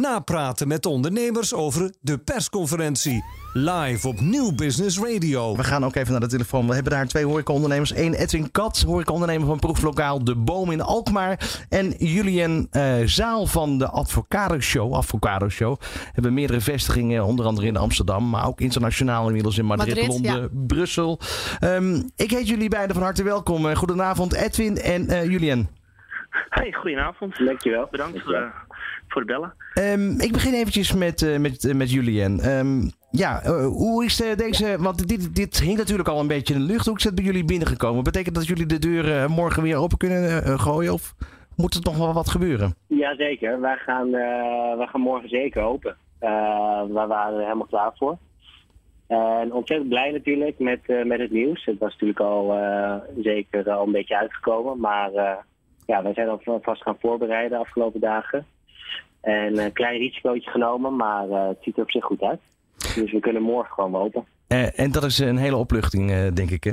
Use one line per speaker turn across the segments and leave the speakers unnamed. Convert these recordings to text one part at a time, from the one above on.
Napraten met ondernemers over de persconferentie. Live op Nieuw Business Radio.
We gaan ook even naar de telefoon. We hebben daar twee horecaondernemers. Eén Edwin Kat, horecaondernemer van proeflokaal De Boom in Alkmaar. En Julian uh, Zaal van de Advocado Show. Advocado Show. Hebben meerdere vestigingen, onder andere in Amsterdam. Maar ook internationaal inmiddels in Madrid, Madrid Londen, Brussel. Um, ik heet jullie beiden van harte welkom. Goedenavond Edwin en uh, Julian.
Hey, goedenavond.
Dankjewel.
Bedankt voor, uh, voor het bellen.
Um, ik begin eventjes met, uh, met, uh, met Julian. Um, ja, hoe is deze... Want dit, dit hing natuurlijk al een beetje in de lucht. Hoe is het bij jullie binnengekomen? Betekent dat jullie de deur morgen weer open kunnen gooien? Of moet er nog wel wat gebeuren?
Jazeker. Wij gaan, wij gaan morgen zeker open. wij waren er helemaal klaar voor. En ontzettend blij natuurlijk met, met het nieuws. Het was natuurlijk al zeker al een beetje uitgekomen. Maar ja, wij zijn alvast gaan voorbereiden de afgelopen dagen. En een klein risicootje genomen, maar uh, het ziet er op zich goed uit. Dus we kunnen morgen gewoon open.
Uh, en dat is een hele opluchting, denk ik, hè?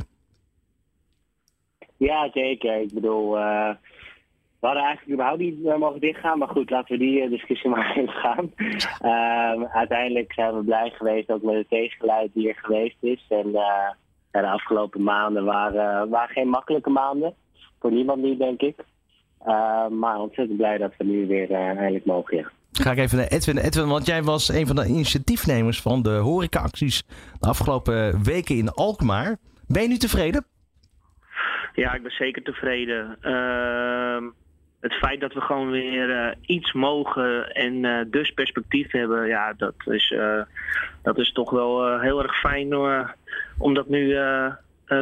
Ja, zeker. Ik bedoel, we hadden eigenlijk überhaupt niet mogen dichtgaan. Maar goed, laten we die discussie maar even gaan. Ehm, uiteindelijk zijn we blij geweest ook met het tegengeluid die er geweest is. En de afgelopen maanden waren, waren geen makkelijke maanden. Voor niemand niet, denk ik. Uh, maar ontzettend blij dat we nu weer uh, eindelijk mogen. Ja.
Ga ik even naar Edwin. Edwin, want jij was een van de initiatiefnemers van de horecaacties de afgelopen weken in Alkmaar. Ben je nu tevreden?
Ja, ik ben zeker tevreden. Uh, het feit dat we gewoon weer uh, iets mogen en dus perspectief hebben, ja, dat is, dat is toch wel heel erg fijn om dat nu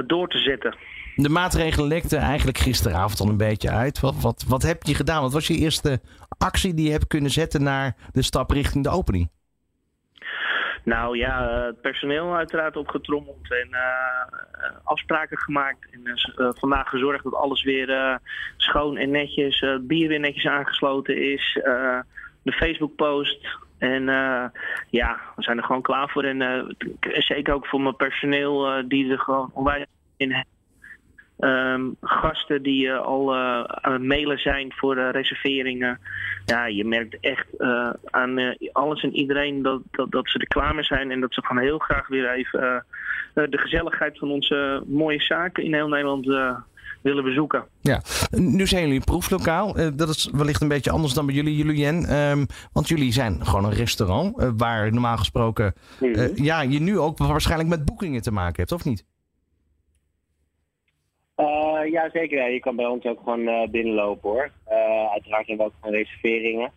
door te zetten.
De maatregelen lekten eigenlijk gisteravond al een beetje uit. Wat, wat, wat heb je gedaan? Wat was je eerste actie die je hebt kunnen zetten naar de stap richting de opening?
Nou ja, het personeel uiteraard opgetrommeld en uh, afspraken gemaakt. En uh, vandaag gezorgd dat alles weer schoon en netjes, bier weer netjes aangesloten is. de Facebook post. En ja, we zijn er gewoon klaar voor. En zeker ook voor mijn personeel die er gewoon onwijs in hebben Um, gasten die uh, al uh, aan het mailen zijn voor uh, reserveringen. Ja, je merkt echt aan alles en iedereen dat, dat, dat, ze er klaar mee zijn. En dat ze gewoon heel graag weer even de gezelligheid van onze mooie zaken in heel Nederland willen bezoeken.
Ja, nu zijn jullie een proeflokaal. dat is wellicht een beetje anders dan bij jullie, Julien. Um, want jullie zijn gewoon een restaurant waar normaal gesproken mm -hmm. ja, je nu ook waarschijnlijk met boekingen te maken hebt, of niet?
Uh, ja, zeker. Je kan bij ons ook gewoon uh, binnenlopen hoor. Uh, uiteraard hebben we ook reserveringen.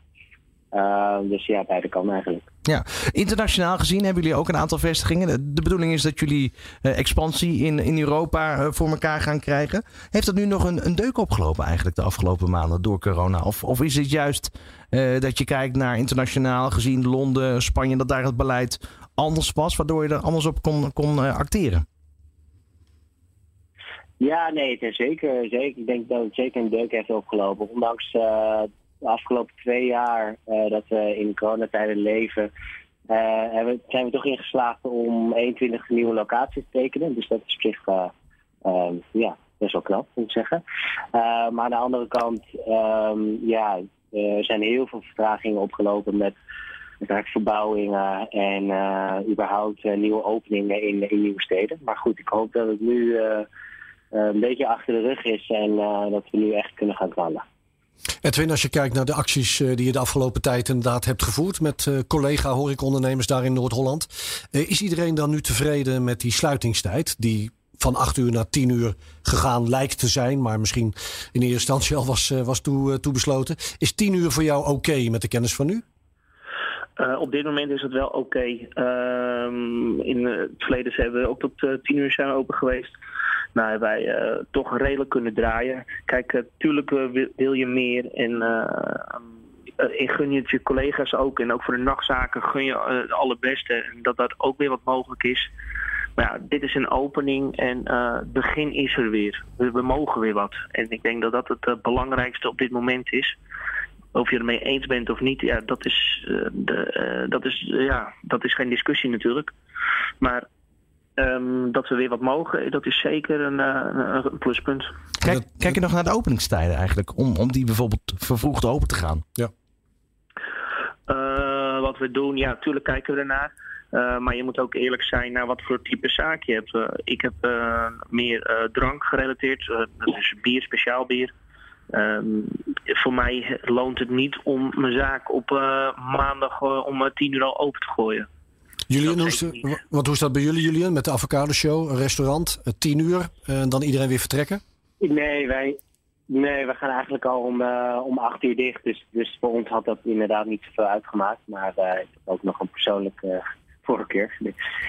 dus ja, beide kan eigenlijk.
Ja, internationaal gezien hebben jullie ook een aantal vestigingen. De bedoeling is dat jullie expansie in, in Europa voor elkaar gaan krijgen. Heeft dat nu nog een, een deuk opgelopen eigenlijk de afgelopen maanden door corona? Of, of is het juist dat je kijkt naar internationaal gezien Londen, Spanje, dat daar het beleid anders was, waardoor je er anders op kon, kon acteren?
Ja, nee, zeker, zeker. Ik denk dat het zeker een deuk heeft opgelopen. Ondanks uh, de afgelopen twee jaar uh, dat we in coronatijden leven, uh, hebben, zijn we toch ingeslaagd om 21 nieuwe locaties te tekenen. Dus dat is op zich um, ja, best wel knap, moet ik zeggen. maar aan de andere kant, um, ja, er zijn heel veel vertragingen opgelopen met verbouwingen en überhaupt nieuwe openingen in, in nieuwe steden. Maar goed, ik hoop dat het nu een beetje achter de rug is en dat we nu echt kunnen gaan knallen.
Edwin, als je kijkt naar de acties die je de afgelopen tijd inderdaad hebt gevoerd met collega horecaondernemers daar in Noord-Holland. Is iedereen dan nu tevreden met die sluitingstijd die van 8 uur naar 10 uur gegaan lijkt te zijn, maar misschien in eerste instantie al was, was toe, toebesloten. Is 10 uur voor jou oké okay met de kennis van nu?
Uh, op dit moment is het wel oké. Okay. Um, in het verleden zijn we ook tot uh, 10 uur zijn open geweest nou, wij uh, toch redelijk kunnen draaien. Kijk, natuurlijk uh, wil, wil, je meer en uh, gun je het je collega's ook. En ook voor de nachtzaken gun je het allerbeste. En dat dat ook weer wat mogelijk is. Maar ja, dit is een opening en het begin is er weer. We, mogen weer wat. En ik denk dat dat het belangrijkste op dit moment is. Of je ermee eens bent of niet, ja, dat is, eh, de, eh, dat is, eh, ja, dat is geen discussie natuurlijk. Maar ehm, dat we weer wat mogen, dat is zeker een, eh, een pluspunt.
Kijk, kijk je nog naar de openingstijden eigenlijk? Om, om die bijvoorbeeld vervroegd open te gaan?
Eh, wat we doen, ja, natuurlijk kijken we ernaar. Eh, maar je moet ook eerlijk zijn naar wat voor type zaak je hebt. Ik heb eh, meer eh, drank gerelateerd, is bier, speciaal bier. Ehm, voor mij loont het niet om mijn zaak op eh, maandag om tien uur al open te gooien.
Julian, hoe is, wat, hoe is dat bij jullie, Julian? Met de avocado show, een restaurant, eh, tien uur en dan iedereen weer vertrekken?
Nee, wij, nee, we gaan eigenlijk al om, eh, om acht uur dicht. Dus, dus voor ons had dat inderdaad niet zoveel uitgemaakt. Maar eh, ik heb ook nog een persoonlijke voorkeur.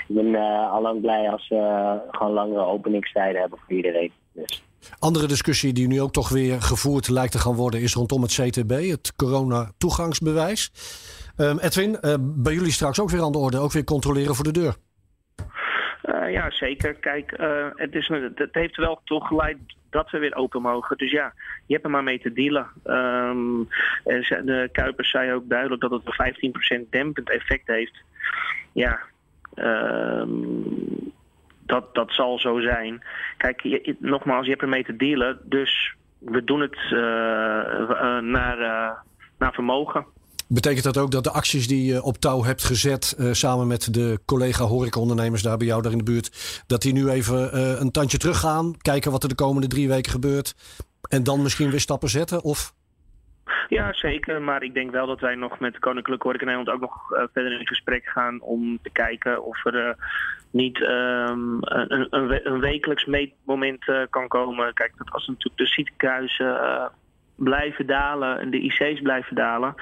Ik ben eh, al lang blij als we gewoon langere openingstijden hebben voor iedereen. Dus.
Andere discussie die nu ook toch weer gevoerd lijkt te gaan worden is rondom het CTB, het corona-toegangsbewijs. Ehm, Edwin, eh, bij jullie straks ook weer aan de orde, ook weer controleren voor de deur.
Eh, ja, zeker. Kijk, eh, het, is, het heeft wel toch geleid dat we weer open mogen. Dus ja, je hebt er maar mee te dealen. Ehm, de Kuipers zei ook duidelijk dat het een 15% dempend effect heeft. Ja, ehm, dat, dat zal zo zijn. Kijk, nogmaals, je hebt er mee te dealen. Dus we doen het naar, naar vermogen.
Betekent dat ook dat de acties die je op touw hebt gezet eh, samen met de collega horecaondernemers daar bij jou daar in de buurt, dat die nu even eh, een tandje teruggaan, kijken wat er de komende drie weken gebeurt en dan misschien weer stappen zetten? Of
Ja, zeker. Maar ik denk wel dat wij nog met Koninklijke Horeca Nederland ook nog eh, verder in gesprek gaan om te kijken of er niet ehm, een, een, we- een wekelijks meetmoment kan komen. Kijk, dat als natuurlijk de ziekenhuizen blijven dalen en de IC's blijven dalen,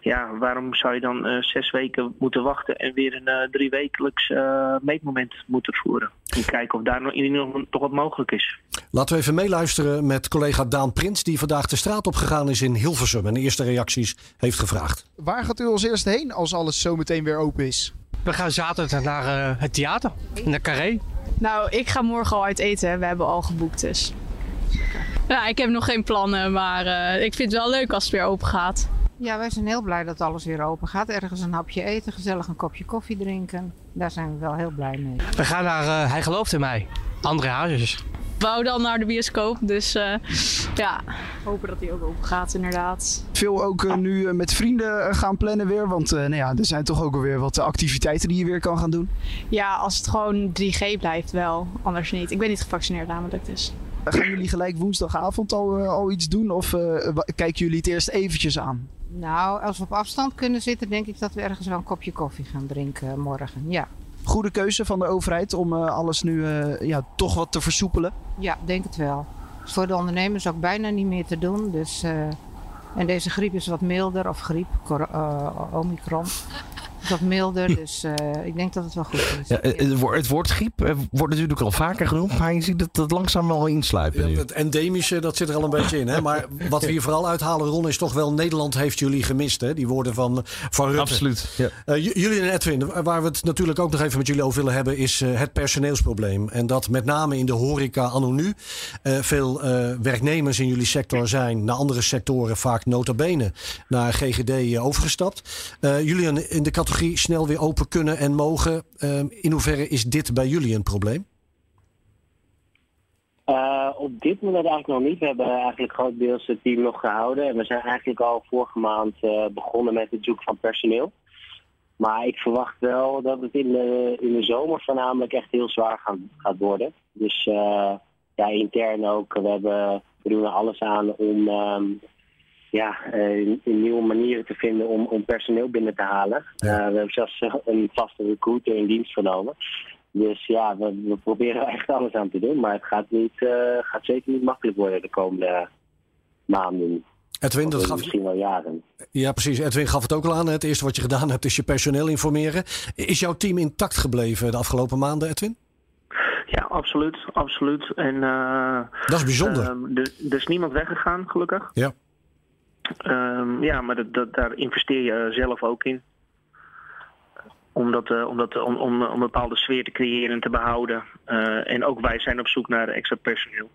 ja, waarom zou je dan eh, zes weken moeten wachten en weer een eh, drie wekelijks eh, meetmoment moeten voeren? En kijken of daar nog, in ieder geval toch wat mogelijk is.
laten we even meeluisteren met collega Daan Prins, die vandaag de straat op gegaan is in Hilversum en de eerste reacties heeft gevraagd.
Waar gaat u als eerste heen als alles zo meteen weer open is?
We gaan zaterdag naar eh, het theater, naar Carré.
Nou, ik ga morgen al uit eten. We hebben al geboekt dus. Ja, ik heb nog geen plannen, maar eh, ik vind het wel leuk als het weer open gaat.
Ja, wij zijn heel blij dat alles weer open gaat. Ergens een hapje eten, gezellig een kopje koffie drinken. Daar zijn we wel heel blij mee.
We gaan naar eh, Hij gelooft in mij. André Hazes.
Wou dan naar de bioscoop, dus eh, ja, hopen dat die ook open gaat inderdaad.
Veel ook nu met vrienden gaan plannen weer. Want eh, nou ja, er zijn toch ook alweer wat activiteiten die je weer kan gaan doen.
Ja, als het gewoon 3G blijft wel, anders niet. Ik ben niet gevaccineerd namelijk dus.
Gaan jullie gelijk woensdagavond al, eh, al iets doen? Of eh, kijken jullie het eerst eventjes aan?
Nou, als we op afstand kunnen zitten, denk ik dat we ergens wel een kopje koffie gaan drinken morgen. Ja,
Goede keuze van de overheid om eh, alles nu eh, ja, toch wat te versoepelen.
ja denk het wel. Is voor de ondernemers ook bijna niet meer te doen. Dus, eh, en deze griep is wat milder, of griep, eh, omicron. Is wat milder, dus eh, ik denk dat het wel goed is.
Ja, eh, het, woord- het woord griep eh, wordt natuurlijk al vaker genoemd, maar je ziet dat het langzaam wel insluipen
Ja,
nu.
het endemische, dat zit er al een beetje in. Hè? Maar wat we hier vooral uithalen, Ron, is toch wel Nederland heeft jullie gemist. Hè? Die woorden van, van Rutte.
Absoluut. Ja.
Eh, jullie en Edwin, waar we het natuurlijk ook nog even met jullie over willen hebben, is eh, het personeelsprobleem. En dat met name in de horeca anno nu eh, veel eh, werknemers in jullie sector zijn naar andere sectoren, vaak nota bene, naar GGD overgestapt. Eh, jullie in- in de categorie snel weer open kunnen en mogen. eh, in hoeverre is dit bij jullie een probleem?
Eh, op dit moment eigenlijk nog niet. We hebben eigenlijk grotendeels het team nog gehouden. En we zijn eigenlijk al vorige maand eh, begonnen met het zoeken van personeel. Maar ik verwacht wel dat het in de, in de zomer voornamelijk echt heel zwaar gaat worden. Dus eh, ja, intern ook. We, hebben, we doen er alles aan om ehm, ja, eh, nieuwe manieren te vinden om, om personeel binnen te halen. Eh, we hebben zelfs eh, een vaste recruiter in dienst genomen. Dus ja, we, we proberen er echt alles aan te doen. Maar het gaat, niet, eh, gaat zeker niet makkelijk worden de komende maanden.
Edwin, dat gaf,
misschien wel jaren.
ja, precies. Edwin gaf het ook al aan. Het eerste wat je gedaan hebt is je personeel informeren. Is jouw team intact gebleven de afgelopen maanden, Edwin?
Ja, absoluut. absoluut. En, eh,
Dat is bijzonder.
Ehm, er, er is niemand weggegaan, gelukkig.
Ja.
Ehm, ja, maar dat, dat, daar investeer je zelf ook in. Om, dat, eh, om, dat, om, een bepaalde sfeer te creëren en te behouden. Eh, en ook wij zijn op zoek naar extra personeel.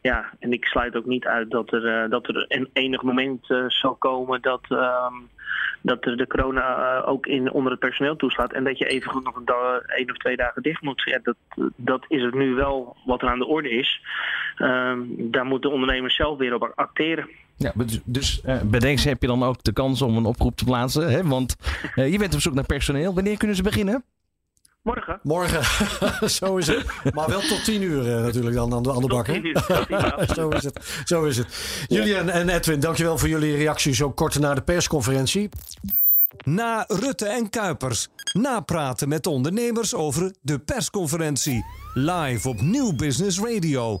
ja, en ik sluit ook niet uit dat er, eh, dat er een enig moment zal komen dat, ehm, dat er de corona ook in, onder het personeel toeslaat. En dat je even goed nog een, één of twee dagen dicht moet. Dat, dat is het nu wel wat er aan de orde is. Ehm, daar moeten de ondernemers zelf weer op acteren.
Ja, dus dus eh, bij deze heb je dan ook de kans om een oproep te plaatsen. Hè? Want eh, je bent op zoek naar personeel. Wanneer kunnen ze beginnen?
Morgen.
Morgen, zo is het. Maar wel tot tien uur eh, natuurlijk dan aan de, aan de bak. hè?
10 uur, tot 10 uur, absoluut.
zo is het. Zo is het. Julian en Edwin, dankjewel voor jullie reacties zo kort na de persconferentie.
Na Rutte en Kuipers. Napraten met ondernemers over de persconferentie. Live op Nieuw Business Radio.